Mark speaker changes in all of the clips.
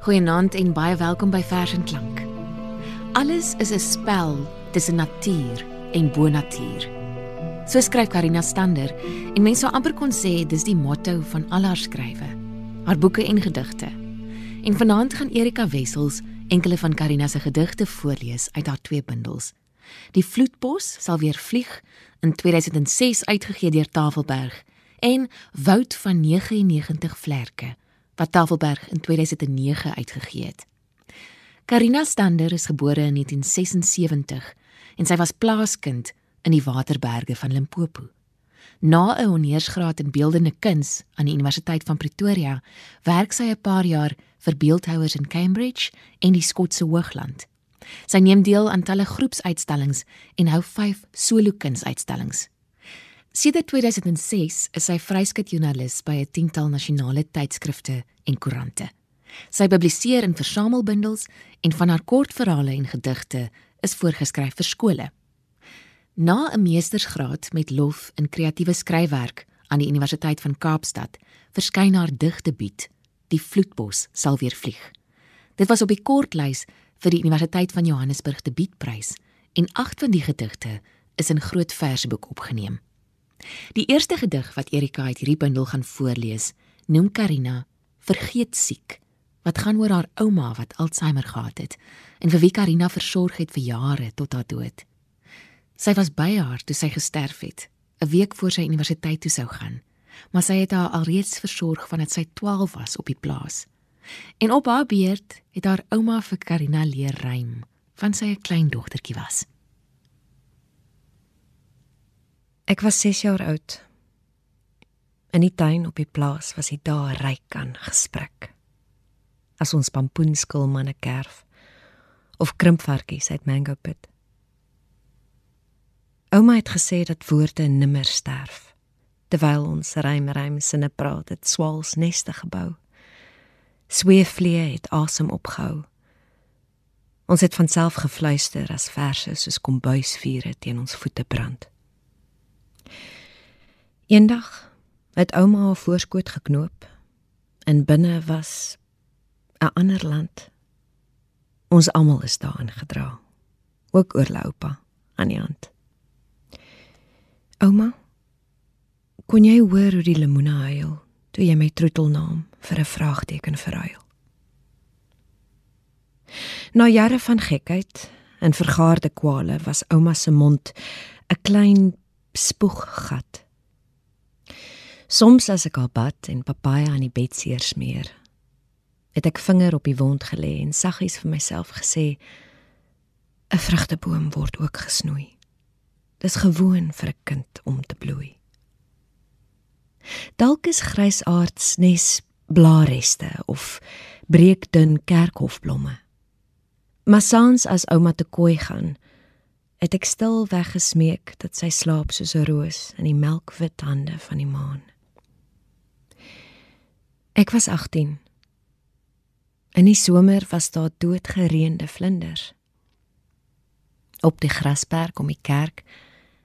Speaker 1: Goeienaand en baie welkom by Vers en Klank. Alles is 'n spel tussen natuur en bonatuur. So skryf Karina Stander en mense sou amper kon sê dis die motto van al haar skrywe, haar boeke en gedigte. En vanaand gaan Erika Wessels enkele van Karina se gedigte voorlees uit haar twee bundels. Die Vloedbos sal weer vlieg in 2006 uitgegee deur Tafelberg en Woud van 99 vlerke wat Tafelberg in 2009 uitgegee het. Karina Stander is gebore in 1976 en sy was plaaskind in die Waterberge van Limpopo. Na 'n honeursgraad in beeldende kuns aan die Universiteit van Pretoria, werk sy 'n paar jaar vir beeldhouers in Cambridge en die Skotse Hoogland. Sy neem deel aan talle groepsuitstallings en hou 5 solo-kunsuitstallings. Sedert 2006 is sy vryskutjoernalis by 'n tiental nasionale tydskrifte en koerante. Sy publiseer in versamelbundels en van haar kortverhale en gedigte is voorgeskryf vir skole. Na 'n meestersgraad met lof in kreatiewe skryfwerk aan die Universiteit van Kaapstad, verskyn haar digdebuut, Die Vloedbos sal weer vlieg. Dit was op die kortlys vir die Universiteit van Johannesburg debuutprys en 8 van die gedigte is in groot versboek opgeneem. Die eerste gedig wat Erika uit hierdie bundel gaan voorlees, noem Karina Vergeet siek, wat gaan oor haar ouma wat Alzheimer gehad het en vir wie Karina versorg het vir jare tot haar dood. Sy was by haar toe sy gesterf het, 'n week voor sy universiteit toe sou gaan, maar sy het haar alreeds versorg vandat sy 12 was op die plaas. En op haar beurt het haar ouma vir Karina leer rym, van sy 'n klein dogtertjie was.
Speaker 2: Ek was 6 jaar oud. In die tuin op die plaas was die dae ryk aan gesprek. As ons pampoenskil manne kerf of krimpvarkies uit mango pit. Ouma het gesê dat woorde nimmer sterf. Terwyl ons rym rym sinne praat, het swals neste gebou. Sweefvlee het asem opgehou. Ons het van self gefluister as verse soos kombuisvure teen ons voete brand. Eendag het ouma haar voorskoot geknoop en binne was 'n ander land. Ons almal is daarin gedra. Ook oorloupa aan die hand. Ouma, kon jy hoor hoe die lemoene huil toe jy my troetelnaam vir 'n vraagteken verruil? Na jare van gekheid en vergaarde kwale was ouma se mond 'n klein spoeggat Soms as ek haar bad en papaja aan die bed seer smeer, het ek vinger op die wond gelê en saggies vir myself gesê: 'n Vrugteboom word ook gesnoei. Dis gewoon vir 'n kind om te bloei. Dalk is grysaards nes blaarreste of breekdun kerkhofblomme. Maar saans as ouma te kooi gaan, het ek stil weggesmeek dat sy slaap soos 'n roos in die melkwit hande van die maan. Ek was 18. In die somer was daar doodgereende vlinders. Op die grasperk om die kerk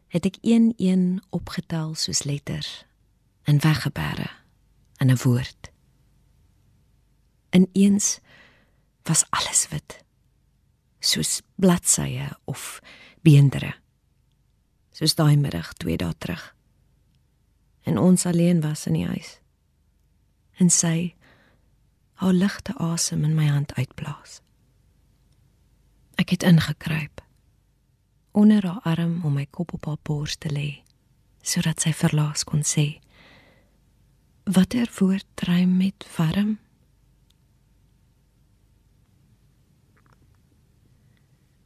Speaker 2: het ek een-een opgetel soos letters en weggebere in 'n woord. Ineens was alles wit, soos bladsye of beendere. Soos daai middag 2 dae terug. En ons alleen was in die huis en sy haar ligte asem in my hand uitblaas. Ek het ingekruip onder haar arm om my kop op haar bors te lê sodat sy verlaas kon sê watter woord rym met warm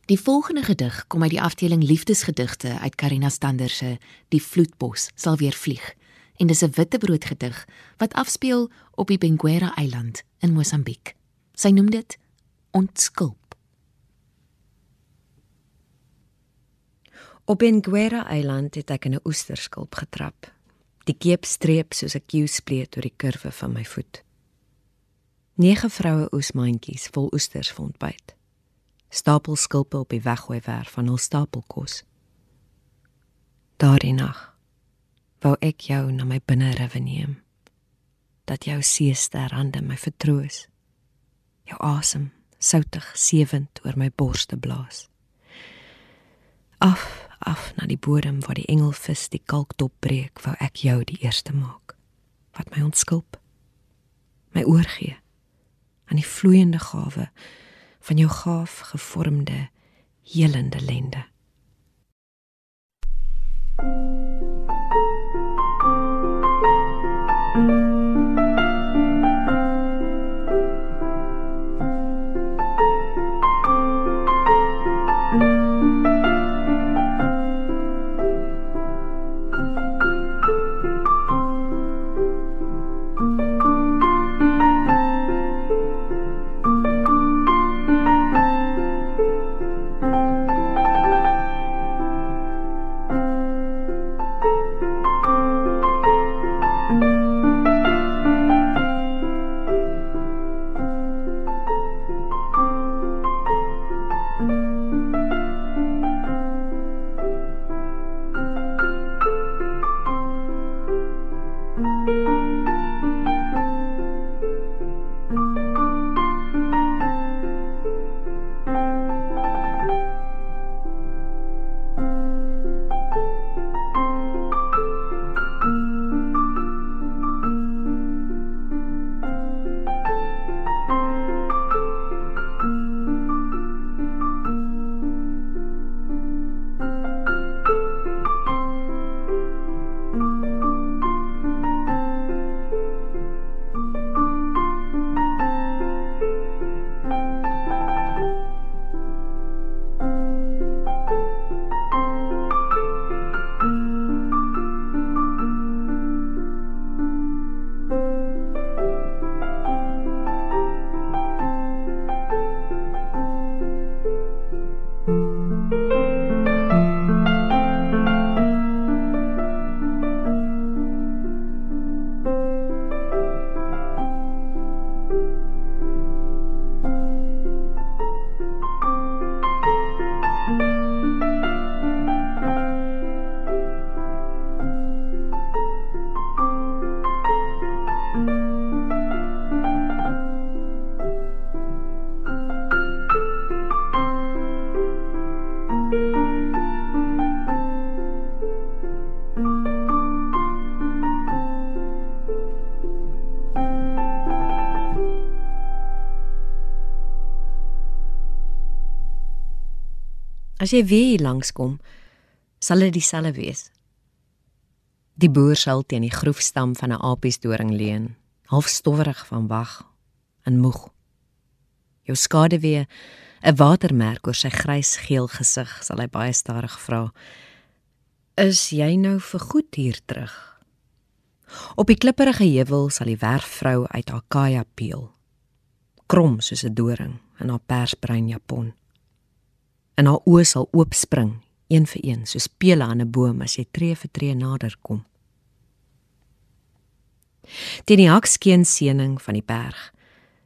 Speaker 1: Die volgende gedig kom uit die afdeling liefdesgedigte uit Karina Stander se Die vloedbos sal weer vlieg en dis 'n witbrood gedig wat afspeel op die Benguela eiland in Mosambiek. Sy noem dit Ontskulp.
Speaker 2: Op Benguela eiland het ek 'n oesterskulp getrap. Die keep streep soos 'n Q-spleet oor die kurwe van my voet. Nege vroue oesmandjies vol oesters vond byt. Stapel skulpe op die weggooiwerf van hul stapelkos. Daardie nag wou ek jou na my binnerewe neem dat jou seester hande my vertroos Jou asem soutig sewend oor my borste blaas. Af, af na die bodem waar die engelvis die kalktop breek, wou ek jou die eerste maak. Wat my ontskulp. My oorgee aan die vloeiende gawe van jou gaaf gevormde helende lende. As jy weer hier langskom, sal dit dieselfde wees. Die boer sal teen die groefstam van 'n apiesdoring leun, half stowwerig van wag en moeg. Jou skade weer 'n watermerk oor sy grys-geel gesig, sal hy baie stadig vra: "Is jy nou vir goed hier terug?" Op die klipprige heuwel sal die werfvrou uit haar kaja peel, krom soos 'n doring in haar persbruin japon en haar oë sal oopspring, een vir een, soos pele aan 'n boom as jy tree vir tree nader kom. Teen die hakskeen seëning van die berg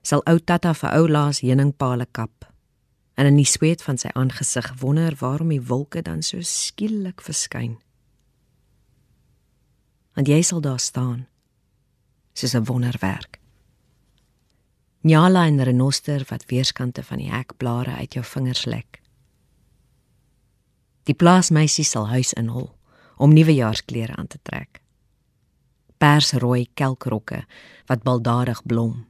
Speaker 2: sal ou Tata vir ou Laas heuningpale kap en in die sweet van sy aangesig wonder waarom die wolke dan so skielik verskyn. Want jy sal daar staan soos 'n wonderwerk. Nyala en renoster wat weerskante van die hekblare uit jou vingers lek. Die plaasmeisie sal huis inhol om nuwejaarsklere aan te trek. Persrooi kelkrokke wat baldadig blom.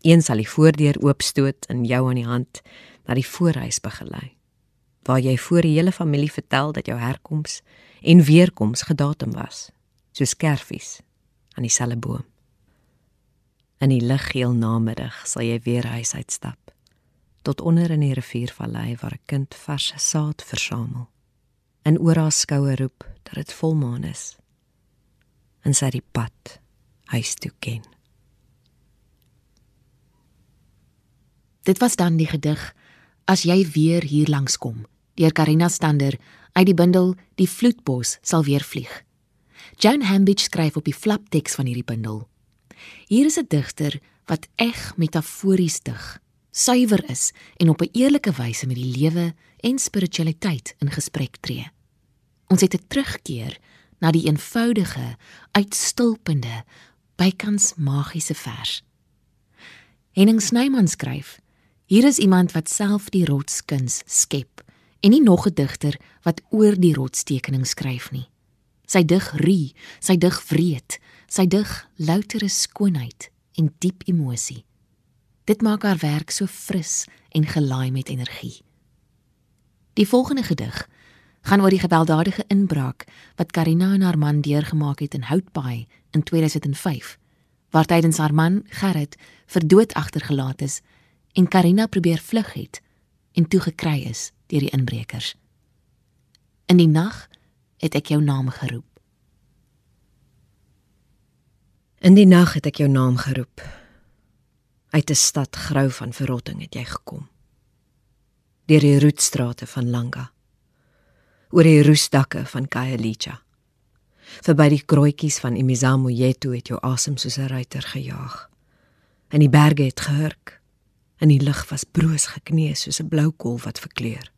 Speaker 2: Een sal die voordeur oopstoot en jou aan die hand na die voorhuis begelei waar jy voor die hele familie vertel dat jou herkoms en weerkoms gedatum was, soos kerfies aan dieselfde boom. In die liggeel namiddag sal jy weer huis uitstap tot onder in die riviervallei waar 'n kind verse saad versamel. En oor haar skouer roep dat dit volmaan is. En sy die pad huis toe ken.
Speaker 1: Dit was dan die gedig As jy weer hier langs kom deur Karina Stander uit die bundel Die vloedbos sal weer vlieg. Joan Hambidge skryf op die flapteks van hierdie bundel. Hier is 'n digter wat eg metafories dig suiwer is en op 'n eerlike wyse met die lewe en spiritualiteit in gesprek tree. Ons het 'n terugkeer na die eenvoudige, uitstulpende, bykans magiese vers. Henning Snyman skryf: Hier is iemand wat self die rotskuns skep en nie nog 'n digter wat oor die rotstekening skryf nie. Sy dig rie, sy dig wreed, sy dig loutere skoonheid en diep emosie. Dit maak haar werk so fris en gelaai met energie. Die volgende gedig gaan oor die gewelddadige inbraak wat Karina en haar man deurgemaak het in Houtbaai in 2005, waar tydens haar man Gerrit vir dood agtergelaat is en Karina probeer vlug het en toe gekry is deur die inbrekers. In die nag het ek jou naam geroep.
Speaker 2: In die nag het ek jou naam geroep. Uit 'n stad grou van verrotting het jy gekom. Deur die roetstrate van Langa. Oor die roesdakke van Khayelitsha. Verby die krooitjies van Imizamo Yetu het jou asem soos 'n ruiter gejaag. En die berge het gehurk. En die lug was broos gekneus soos 'n blou kolf wat verkleur.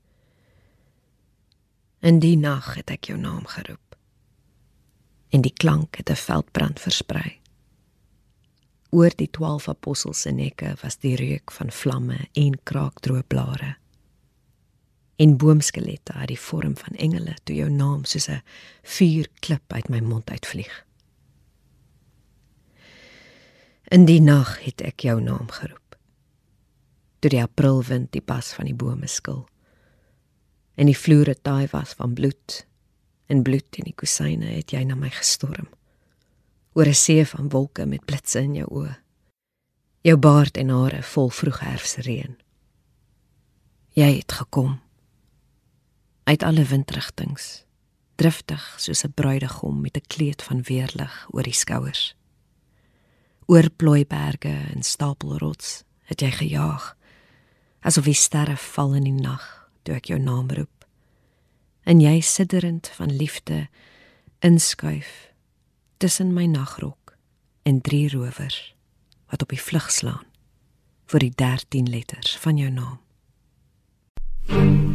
Speaker 2: In die nag het ek jou naam geroep. En die klank het 'n veldbrand versprei. Oor die 12 apostels se nekke was die reuk van vlamme en kraakdroë blare. En boomskelette het die vorm van engele toe jou naam soos 'n vuurklip uit my mond uitvlieg. In die nag het ek jou naam geroep. Toe die aprilwind die pas van die bome skil en die vloere taai was van bloed en bloed in die kusyne het jy na my gestorm oor 'n see van wolke met blitse in jou oë. Jou baard en hare vol vroegherfsreën jy het gekom. Uit alle windrigtings driftig soos 'n bruidegom met 'n kleed van weerlig oor die skouers. Oor plooiberge en stapelrots het jy gejaag asof die sterre val in die nag toe ek jou naam roep. En jy sidderend van liefde inskuif tussen my nagrok en drie rowers wat op die vlug slaan vir die 13 letters van jou naam. thank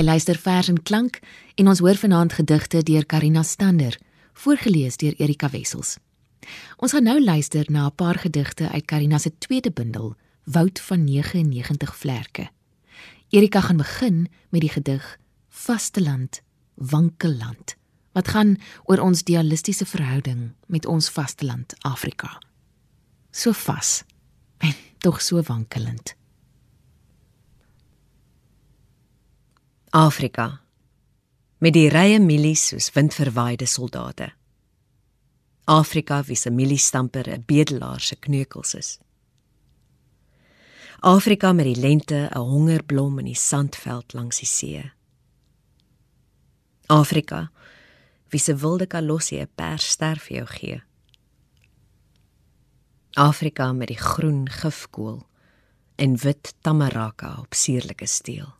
Speaker 1: Jy luister vers en klank en ons hoor vanaand gedigte deur Karina Stander, voorgeles deur Erika Wessels. Ons gaan nou luister na 'n paar gedigte uit Karina se tweede bundel, Woud van 99 vlerke. Erika gaan begin met die gedig Vasteland, Wankelland, wat gaan oor ons dialistiese verhouding met ons vasteland Afrika. So vas en tog so wankelend.
Speaker 2: Afrika met die rye milies soos windverwaaide soldate. Afrika wie se miliestamper 'n bedelaar se kneukels is. Afrika met die lente 'n hongerblom in die sandveld langs die see. Afrika wie se wilde kalossie 'n pers ster vir jou gee. Afrika met die groen gifkool en wit tamaraka op suurlike steel.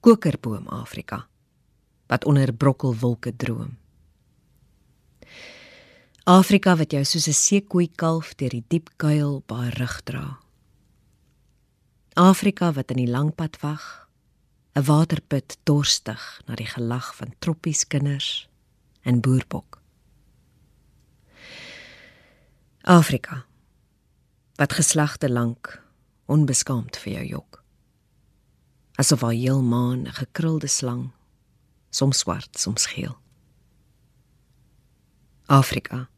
Speaker 2: Kokerboom Afrika wat onder brokkelwolke droom. Afrika wat jou soos 'n seekoei kalf deur die diep kuil op haar rug dra. Afrika wat in die lang pad wag, 'n waterput dorstig na die gelag van troppies kinders en boerbok. Afrika wat geslagte lank onbeskaamd vir jou jok. Asof haar heel maan 'n gekrulde slang, soms swart, soms geel. Afrika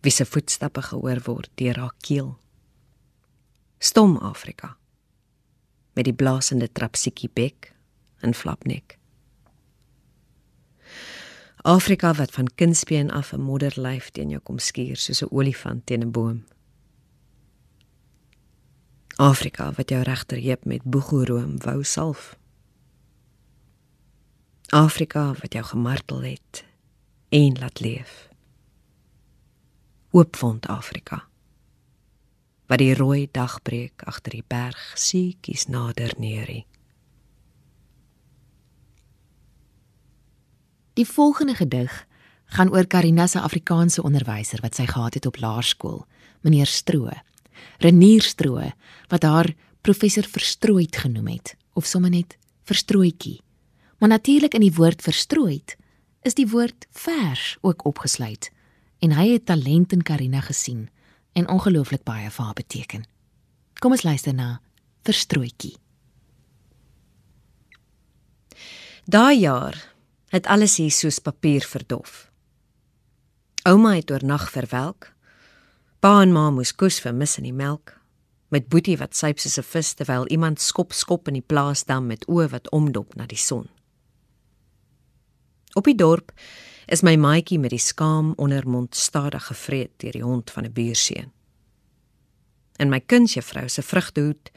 Speaker 2: wie se voetstappe gehoor word deur haar keel. Stom Afrika met die blasende trapsiekie bek en flapnek. Afrika wat van kindsbeen af 'n modderlyf teen jou kom skuur soos 'n olifant teen 'n boom. Afrika wat jou regterheup met boegoeroom wou salf. Afrika wat jou gemartel het en laat leef. Oopwond Afrika. Wat die rooi dagbreek agter die berg siekies nader neerie.
Speaker 1: Die volgende gedig gaan oor Karina se Afrikaanse onderwyser wat sy gehad het op laerskool, meneer Stroe. Renier Stroe wat haar professor verstrooid genoem het of sommer net verstrooitjie. Maar natuurlik in die woord verstrooid is die woord vers ook opgesluit en hy het talent in Karina gesien en ongelooflik baie vir haar beteken. Kom ons luister na verstrooitjie.
Speaker 2: Daai jaar het alles hier soos papier verdof. Ouma het oornag verwelk. Pa en ma moes kos vermis in die melk met boetie wat syp soos 'n vis terwyl iemand skop skop in die plaasdam met oë wat omdop na die son. Op die dorp is my maatjie met die skaam ondermond stadig gevreet deur die hond van 'n buurseun. En my kindsjuffrou se vrugtehoed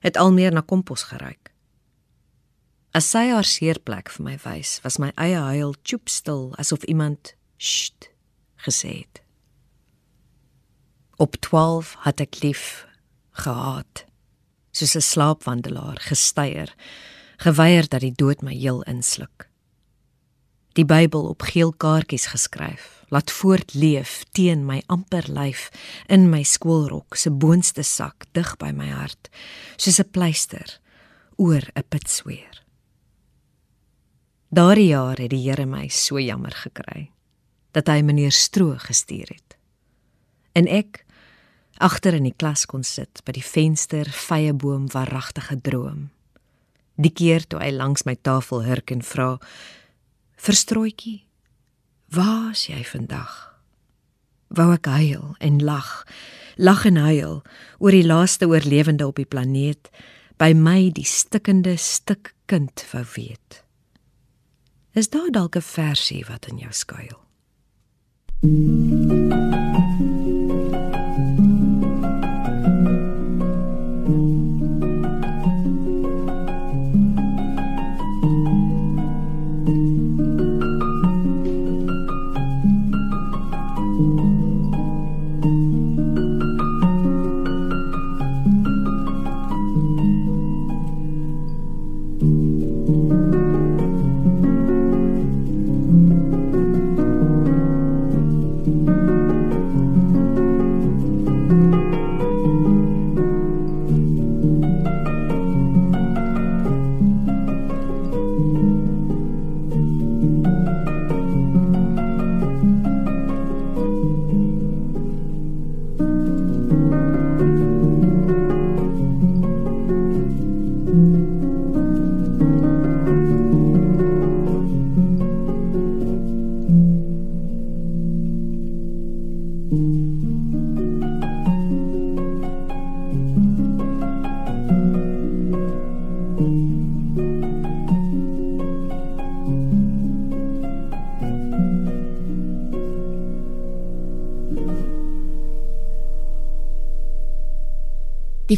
Speaker 2: het al meer na kompos geruik. As sy haar seerplek vir my wys, was my eie huil choopstil asof iemand sst gesê het. Op 12 het ek lief gehad, soos 'n slaapwandelaar gesteier, geweier dat die dood my heel insluk. Die Bybel op geel kaartjies geskryf, laat voortleef teen my amper lyf in my skoolrok se boonste sak dig by my hart, soos 'n pleister oor 'n pitsweer. Daardie jaar het die Here my so jammer gekry dat hy meneer Stroo gestuur het. En ek agter in die klas kon sit by die venster, vyeboom waaragtige droom. Die keer toe hy langs my tafel hurk en vra: "Verstrooitjie, waar's jy vandag?" Wou ek huil en lag, lag en huil oor die laaste oorlewende op die planeet, by my die stikkende stuk kind wou weet. Is daar dalk 'n versie wat in jou skuil?
Speaker 1: Die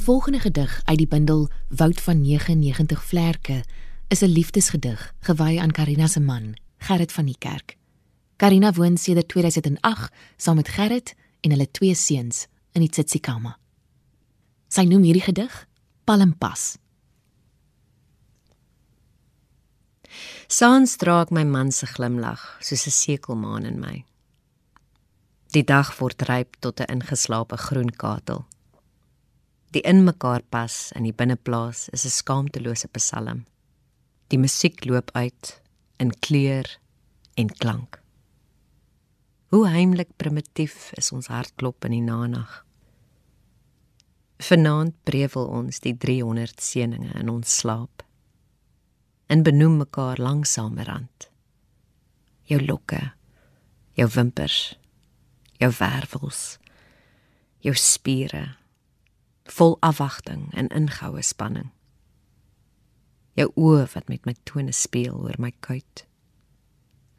Speaker 1: volgende gedig uit die bundel Woud van 99 vlerke is 'n liefdesgedig gewy aan Karina se man, Gerrit van die Kerk. Karina woon sedert 2008 saam met Gerrit en hulle twee seuns, in die Tsikama. Sy noem hierdie gedig Palmpas.
Speaker 2: Saans draak my man se glimlag soos 'n sekelmaan in my. Die dag word ryp tot 'n ingeslaapte groen katel. Die in mekaar pas in die binneplaas is 'n skaamtelose psalm. Die musiek loop uit in kleur en klank. Hoe heimlik primitief is ons hartklop in die nanag. Vanaand brevel ons die 300 seëninge in ons slaap. En benoem mekaar langsamerhand. Jou lokke, jou wimpers, jou wervels, jou spiere vol afwagting en ingehoue spanning. Jou oë wat met my tone speel oor my kuit.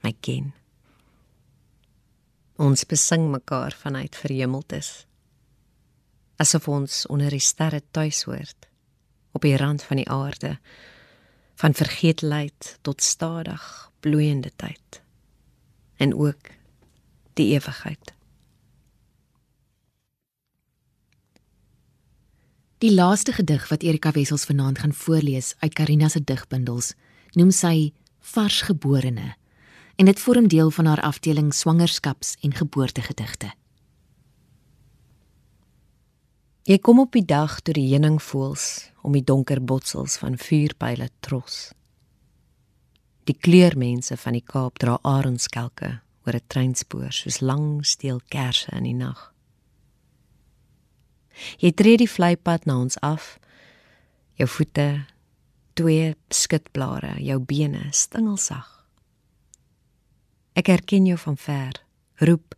Speaker 2: My ken. Ons besing mekaar vanuit verhemeltes asof ons onder die sterre tuis hoort op die rand van die aarde van vergeetlikheid tot stadig bloeiende tyd. En ook die ewigheid.
Speaker 1: Die laaste gedig wat Erika Wessels vanaand gaan voorlees uit Karina se digbundels noem sy Varsgeborene en dit vorm deel van haar afdeling swangerskaps- en geboortegedigte.
Speaker 2: Jy kom op die dag toe die heuningvoëls om die donker botsels van vuurpyle tros. Die kleurmense van die Kaap dra arenskelke oor 'n treinspoor soos lang steel kersse in die nag. Jy tree die vlypad na ons af. Jou voete, twee skitblare, jou bene stingelsag. Ek herken jou van ver. Roep: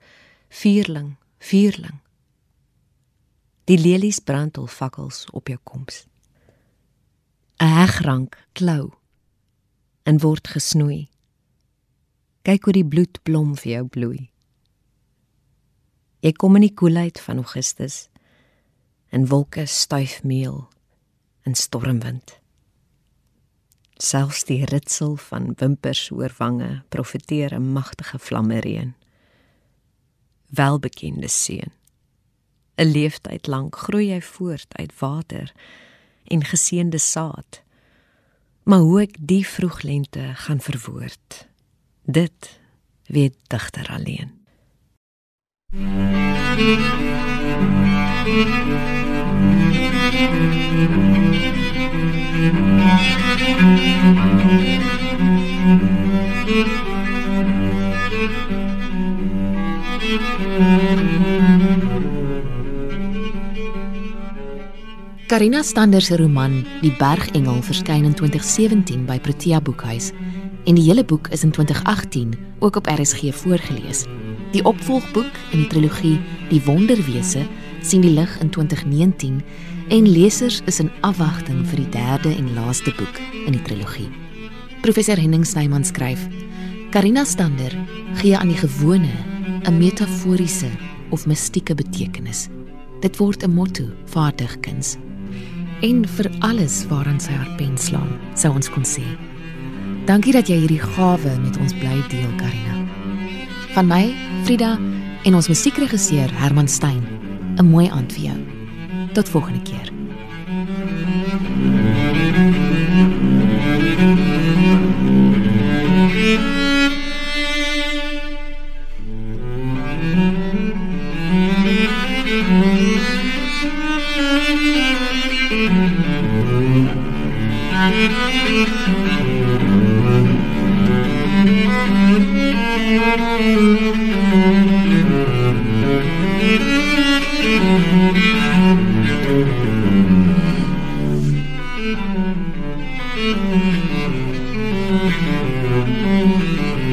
Speaker 2: "Vierling, vierling." Die lelies brand hul fakkels op jou koms. 'n Hegrank klou en word gesnoei. Kyk hoe die bloed blom vir jou bloei. Jy kom in die koelheid van Augustus en wolke styf meel in stormwind. Selfs die ritsel van wimpers oor wange profeteer 'n magtige vlammereën. Welbekende seën. 'n leeftyd lank groei hy voort uit water en geseënde saad. Maar hoe ek die vroeglente gaan verwoord, dit weet digter alleen.
Speaker 1: Thank you. Karina Stander se roman Die Bergengel verskyn in 2017 by Protea Boekhuis en die hele boek is in 2018 ook op RSG voorgeles. Die opvolgboek in die trilogie Die Wonderwese sien die lig in 2019 en lesers is in afwagting vir die derde en laaste boek in die trilogie. Professor Henning Snyman skryf: Karina Stander gee aan die gewone 'n metaforiese of mistieke betekenis. Dit word 'n motto vir haar digkuns en vir alles waaraan sy haar pen slaan, sou ons kon sê. Dankie dat jy hierdie gawe met ons bly deel, Karina. Van my, Frida en ons musiekregisseur Herman Stein. 'n Mooi aand vir jou. Tot volgende keer. Thank you.